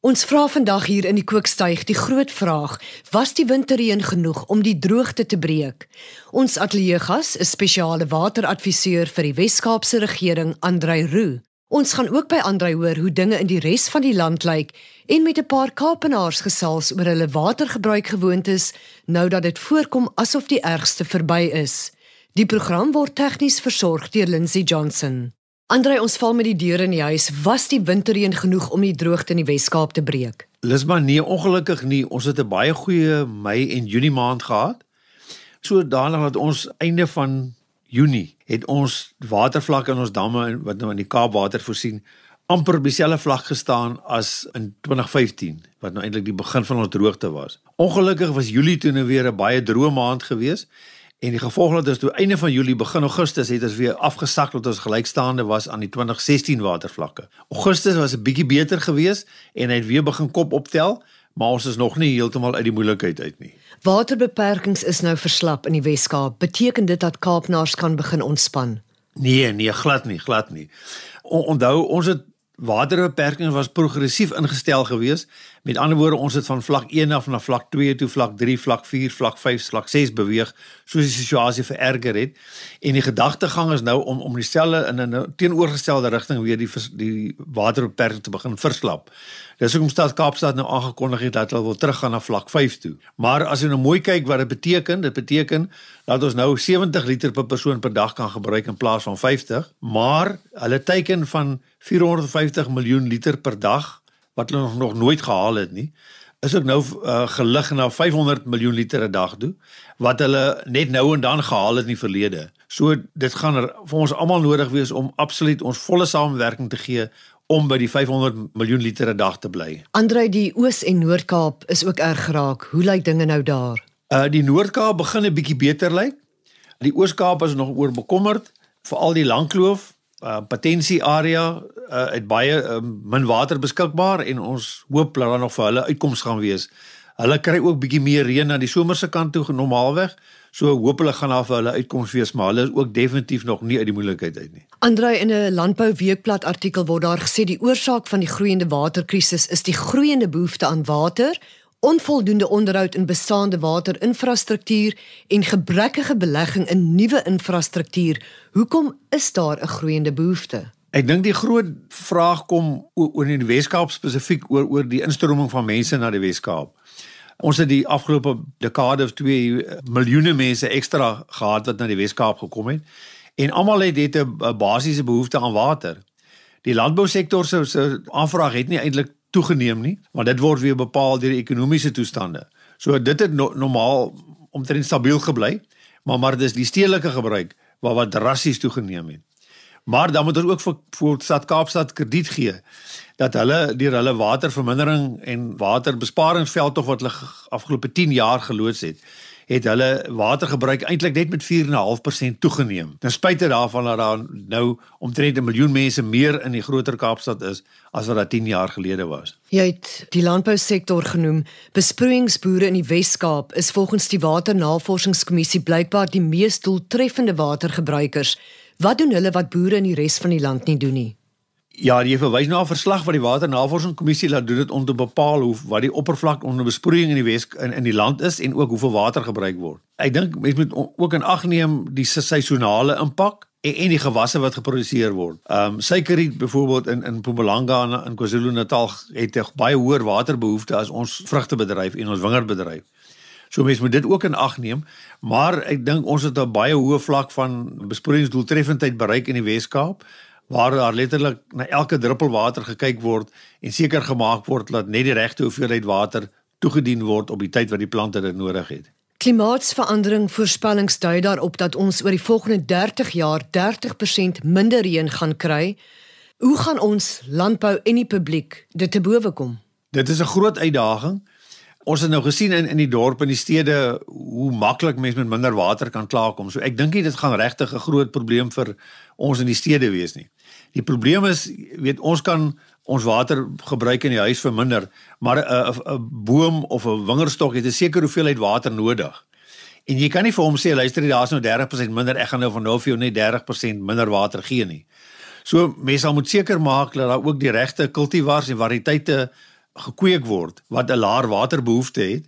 Ons vra vandag hier in die kookstuig die groot vraag: Was die winterreën genoeg om die droogte te breek? Ons ateljeegas is spesiale wateradviseur vir die Wes-Kaapse regering, Andrei Roo. Ons gaan ook by Andrei hoor hoe dinge in die res van die land lyk en met 'n paar Kaapenaars gesels oor hulle watergebruikgewoontes nou dat dit voorkom asof die ergste verby is. Die program word tegnies versorg deur Lindsey Johnson. Andre, ons val met die deure in die huis. Was die winterreën genoeg om die droogte in die Wes-Kaap te breek? Lisma, nee, ongelukkig nie. Ons het 'n baie goeie Mei en Junie maand gehad. Sodanig dat ons einde van Junie het ons watervlakke in ons damme wat nou in die Kaap water voorsien amper op dieselfde vlak gestaan as in 2015 wat nou eintlik die begin van ons droogte was. Ongelukkig was Julie toe nou weer 'n baie droë maand geweest En die gevolg dat ons toe einde van Julie begin Augustus het ons weer afgesak tot ons gelykstaande was aan die 2016 watervlakke. Augustus was 'n bietjie beter geweest en hy het weer begin kop optel, maar ons is nog nie heeltemal uit die moeilikheid uit nie. Waterbeperkings is nou verslap in die Wes-Kaap. Beteken dit dat Kaapnaars kan begin ontspan? Nee, nee, glad nie, glad nie. O, onthou, ons het waterbeperkings was progressief ingestel gewees. Met ander woorde, ons het van vlak 1 af na vlak 2 toe, vlak 3, vlak 4, vlak 5, vlak 6 beweeg soos die situasie vererger het. En die gedagtegang is nou om om dieselfde in 'n teenoorgestelde rigting weer die die waterbeperking te begin verslap. Dis hoekom stad Kaapstad nou aangekondig het dat hulle wil teruggaan na vlak 5 toe. Maar as jy nou mooi kyk wat dit beteken, dit beteken dat ons nou 70 liter per persoon per dag kan gebruik in plaas van 50, maar hulle teiken van 450 miljoen liter per dag wat hulle nog, nog nooit gehaal het nie is ook nou uh, gelig na 500 miljoen liter per dag toe wat hulle net nou en dan gehaal het in die verlede. So dit gaan er, vir ons almal nodig wees om absoluut ons volle samewerking te gee om by die 500 miljoen liter per dag te bly. Andrei, die Oos en Noord-Kaap is ook erg geraak. Hoe lyk dinge nou daar? Uh die Noord-Kaap begin 'n bietjie beter lyk. Die Oos-Kaap is nog oor bekommerd, veral die Langkloof uh, potensie area uh, het baie uh, min water beskikbaar en ons hoop dat daar nog vir hulle uitkomste gaan wees. Hulle kry ook bietjie meer reën aan die somerse kant toe normaalweg. So hoop hulle gaan daar vir hulle uitkomste wees, maar hulle is ook definitief nog nie uit die moeilikheid uit nie. Andrei in 'n landbou weekblad artikel word daar gesê die oorsaak van die groeiende waterkrisis is die groeiende behoefte aan water onvoldoende onderhoud in bestaande waterinfrastruktuur en gebrekkige belegging in nuwe infrastruktuur. Hoekom is daar 'n groeiende behoefte? Ek dink die groot vraag kom oor in die Weskaap spesifiek oor oor die instroming van mense na die Weskaap. Ons het die afgelope dekade of 2 miljoene mense ekstra gehad wat na die Weskaap gekom het en almal het dit 'n basiese behoefte aan water. Die landbousektor se aanvraag het nie eintlik toegeneem nie, want dit word weer bepaal deur die ekonomiese toestande. So dit het no normaal omtrent stabiel gebly, maar maar dis die stedelike gebruik wat wat drassies toegeneem het. Maar dan moet ons ook vir voor Stad Kaapstad krediet gee dat hulle deur hulle watervermindering en waterbesparingsveld tog wat hulle afgelope 10 jaar geloods het, het hulle watergebruik eintlik net met 4.5% toegeneem. Ten spyte daarvan dat daar nou omtrent 'n miljoen mense meer in die groter Kaapstad is as wat dit 10 jaar gelede was. Jy het die landbousektor genoem. Besproeiingsboere in die Wes-Kaap is volgens die Waternavorsingskommissie blykbaar die mees doeltreffende watergebruikers. Wat doen hulle wat boere in die res van die land nie doen nie? Ja, jy verwys na 'n verslag wat die Waternavorsingskommissie laat doen dit om te bepaal hoe wat die oppervlak onder besproeiing in die Wes in, in die land is en ook hoeveel water gebruik word. Ek dink mens moet ook in ag neem die seisonale impak en, en die gewasse wat geproduseer word. Ehm um, suikerriet byvoorbeeld in in Mpumalanga en in KwaZulu-Natal het baie hoër waterbehoefte as ons vrugtebedryf en ons wingerdbedryf. So mense moet dit ook in ag neem, maar ek dink ons het 'n baie hoë vlak van besproeiingsdoeltreffendheid bereik in die Wes-Kaap waar daar letterlik na elke druppel water gekyk word en seker gemaak word dat net die regte hoeveelheid water toegedien word op die tyd wat die plante dit nodig het. Klimaatsverandering voorspellings dui daarop dat ons oor die volgende 30 jaar 30% minder reën gaan kry. Hoe gaan ons landbou en die publiek dit te bowe kom? Dit is 'n groot uitdaging. Ons het nou gesien in in die dorpe en die stede hoe maklik mense met minder water kan klaarkom. So ek dink dit gaan regtig 'n groot probleem vir ons in die stede wees nie. Die probleem is, weet ons kan ons water gebruik in die huis verminder, maar 'n 'n boom of 'n wingerdstok het 'n sekere hoeveelheid water nodig. En jy kan nie vir hom sê luister daar's nou 30% minder, ek gaan nou van nou vir jou net 30% minder water gee nie. So mense sal moet seker maak dat daar ook die regte kultivars en variëteite gekweek word wat 'n laer waterbehoefte het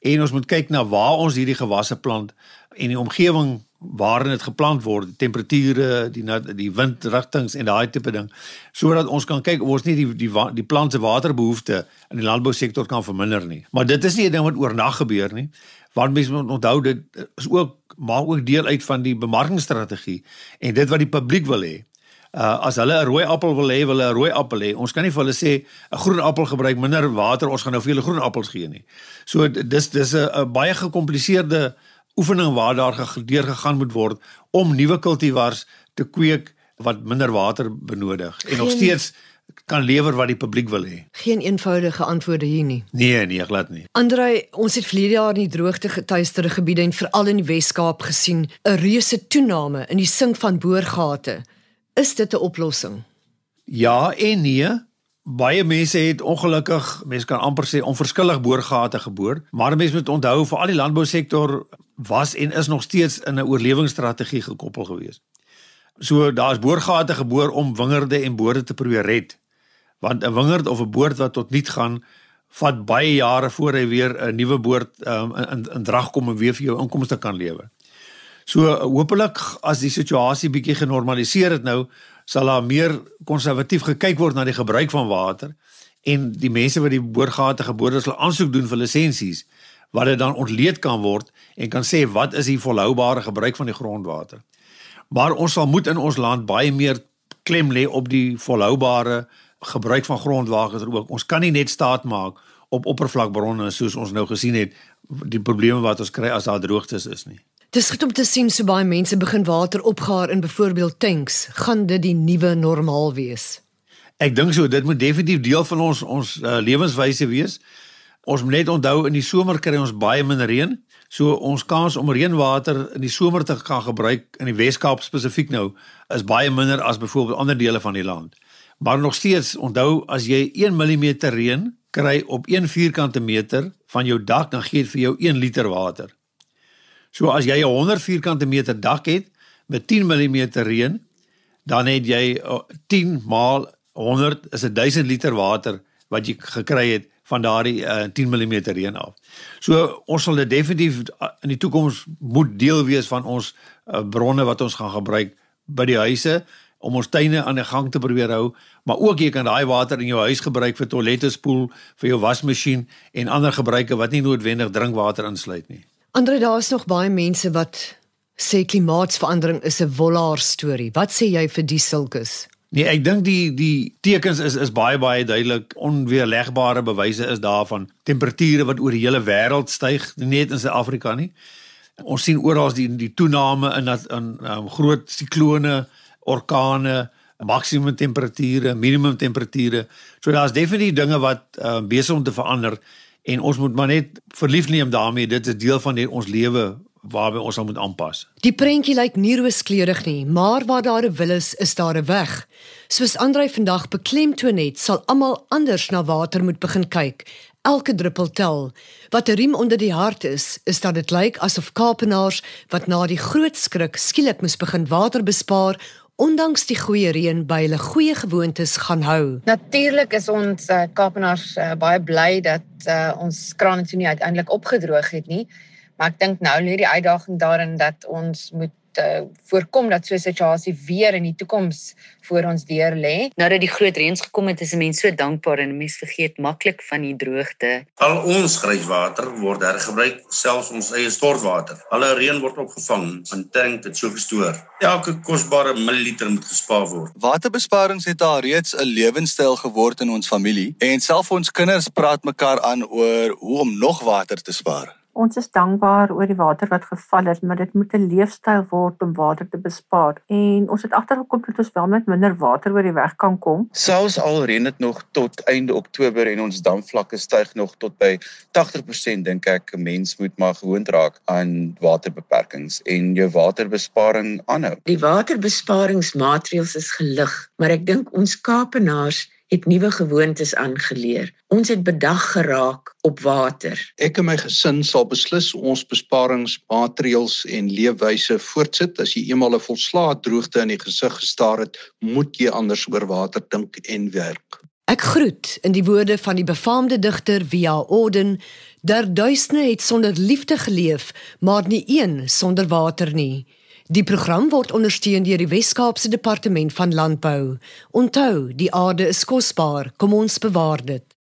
en ons moet kyk na waar ons hierdie gewasse plant en die omgewing waarin dit geplant word, temperature, die die windrigtings en daai tipe ding, sodat ons kan kyk of ons nie die die die plant se waterbehoefte in die landbousektor kan verminder nie. Maar dit is nie 'n ding wat oornag gebeur nie. Want mense moet onthou dit is ook maak ook deel uit van die bemarkingsstrategie en dit wat die publiek wil hê. Uh as hulle 'n rooi appel wil hê, wil hulle 'n rooi appel hê. Ons kan nie vir hulle sê 'n groen appel gebruik minder water, ons gaan nou vir julle groen appels gee nie. So dis dis 'n baie gekompliseerde oefening waar daar gedeur gegaan moet word om nuwe kultivars te kweek wat minder water benodig en Geen... nog steeds kan lewer wat die publiek wil hê. Geen eenvoudige antwoorde hier nie. Nee, nee, glad nie. Andrei, ons het vlede jaar in die droogte getuisterde gebiede en veral in die Wes-Kaap gesien 'n reuse toename in die sink van boorgate. Is dit 'n oplossing? Ja en nee. Baie mense het ongelukkig, mense kan amper sê onverskillig boorgate geboor, maar mense moet onthou vir al die landbousektor was en is nog steeds in 'n oorlewingsstrategie gekoppel gewees. So daar's boorgate geboor om wingerde en boorde te probeer red. Want 'n wingerd of 'n boord wat tot niet gaan, vat baie jare voor hy weer 'n nuwe boord um, in in drag kom en weer vir jou inkomste kan lewer. So hopelik as die situasie bietjie genormaliseer het nou, sal daar meer konservatief gekyk word na die gebruik van water en die mense wat die boorgate geboor het, sal aansoek doen vir lisensies wat dit dan ontleed kan word en kan sê wat is die volhoubare gebruik van die grondwater. Maar ons sal moet in ons land baie meer klem lê op die volhoubare gebruik van grondwater ook. Ons kan nie net staat maak op oppervlakbronne soos ons nou gesien het die probleme wat ons kry as daar droogtes is nie. Dis goed om te sien so baie mense begin water opgaar in byvoorbeeld tanks. Gaan dit die nuwe normaal wees? Ek dink so, dit moet definitief deel van ons ons uh, lewenswyse wees. Ons moet net onthou in die somer kry ons baie min reën. So ons kans om reënwater in die somer te kan gebruik in die Wes-Kaap spesifiek nou is baie minder as byvoorbeeld ander dele van die land. Maar nog steeds onthou as jy 1 mm reën kry op 1 vierkante meter van jou dak dan gee dit vir jou 1 liter water. So as jy 'n 100 vierkante meter dak het met 10 mm reën dan het jy 10 uh, maal 100 is 1000 liter water wat jy gekry het van daardie uh, 10 mm reën af. So ons sal dit definitief uh, in die toekoms moet deel wees van ons uh, bronne wat ons gaan gebruik by die huise om ons tuine aan die gang te probeer hou, maar ook jy kan daai water in jou huis gebruik vir toilette spoel, vir jou wasmasjien en ander gebruike wat nie noodwendig drinkwater insluit nie. Andre, daar is nog baie mense wat sê klimaatsverandering is 'n wollaar storie. Wat sê jy vir die sulkes? Nee, ek dink die die tekens is is baie baie duidelik. Onweerlegbare bewyse is daarvan. Temperature wat oor die hele wêreld styg, net in Suid-Afrika nie. Ons sien oral die die toename in dat in um, groot siklone, orkane, maksimum temperature, minimum temperature. So daar's definitief dinge wat um, besig om te verander en ons moet maar net verlief neem daarmee. Dit is deel van die, ons lewe waarby ons moet aanpas. Die prentjie lyk nie rooskleurig nie, maar waar daar 'n wil is, is daar 'n weg. Soos Andrei vandag beklemtoon het, sal almal anders na water moet begin kyk. Elke druppel tel. Wat 'n riem onder die hart is, is dat dit lyk asof Kaapenaars wat na die groot skrik skielik moes begin water bespaar ondanks die goeie reën by hulle goeie gewoontes gaan hou. Natuurlik is ons uh, Kaapenaars uh, baie bly dat uh, ons kraan toe nie uiteindelik opgedroog het nie. Maar ek dink nou lê die uitdaging daarin dat ons moet uh, voorkom dat so 'n situasie weer in die toekoms voor ons deur lê. Nou dat die groot reëns gekom het, is mense so dankbaar en mense vergeet maklik van die droogte. Al ons grijswater word hergebruik, selfs ons eie stortwater. Alle reën word opgevang en tank dit so gestoor. Elke kosbare milliliter moet gespaar word. Waterbesparings het al reeds 'n lewenstyl geword in ons familie en selfs ons kinders praat mekaar aan oor hoe om nog water te spaar. Ons is dankbaar oor die water wat geval het, maar dit moet 'n leefstyl word om water te bespaar. En ons het agtergekom dat ons wel met minder water oor die weg kan kom. Selfs al reën dit nog tot einde Oktober en ons damvlakke styg nog tot by 80%, dink ek 'n mens moet maar gewoond raak aan waterbeperkings en jou waterbesparing aanhou. Die waterbesparingsmaatreëls is gelig, maar ek dink ons Kaapenaars het nuwe gewoontes aangeleer. Ons het bedag geraak op water. Ek en my gesin sal beslis ons besparingsmaatreëls en leefwyse voortsit. As jy eenmal 'n volslae droogte in die gesig gestaar het, moet jy anders oor water dink en werk. Ek groet in die woorde van die befaamde digter Via Orden, der duisende het sonder liefde geleef, maar nie een sonder water nie. Die program word ondersteun deur die Wes-Kaapse Departement van Landbou. Onthou, die aarde is kosbaar, kom ons bewaar dit.